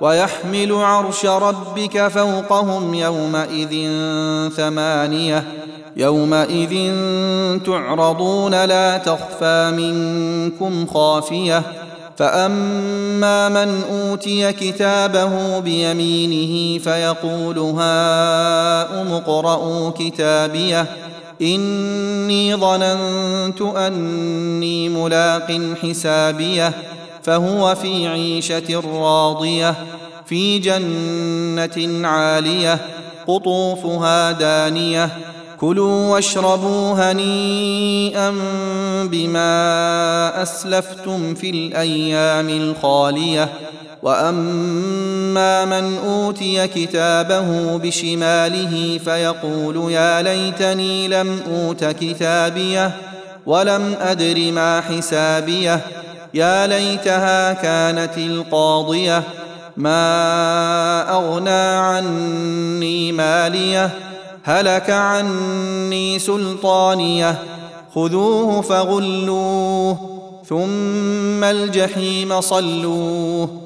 ويحمل عرش ربك فوقهم يومئذ ثمانية يومئذ تعرضون لا تخفى منكم خافية فأما من أوتي كتابه بيمينه فيقول هاؤم اقرءوا كتابيه إني ظننت أني ملاق حسابيه فهو في عيشة راضية في جنة عالية قطوفها دانية. كلوا واشربوا هنيئا بما أسلفتم في الأيام الخالية. وأما من أوتي كتابه بشماله فيقول يا ليتني لم أوت كتابيه ولم أدر ما حسابيه. يا ليتها كانت القاضية ما أغنى عني مالية هلك عني سلطانية خذوه فغلوه ثم الجحيم صلوه.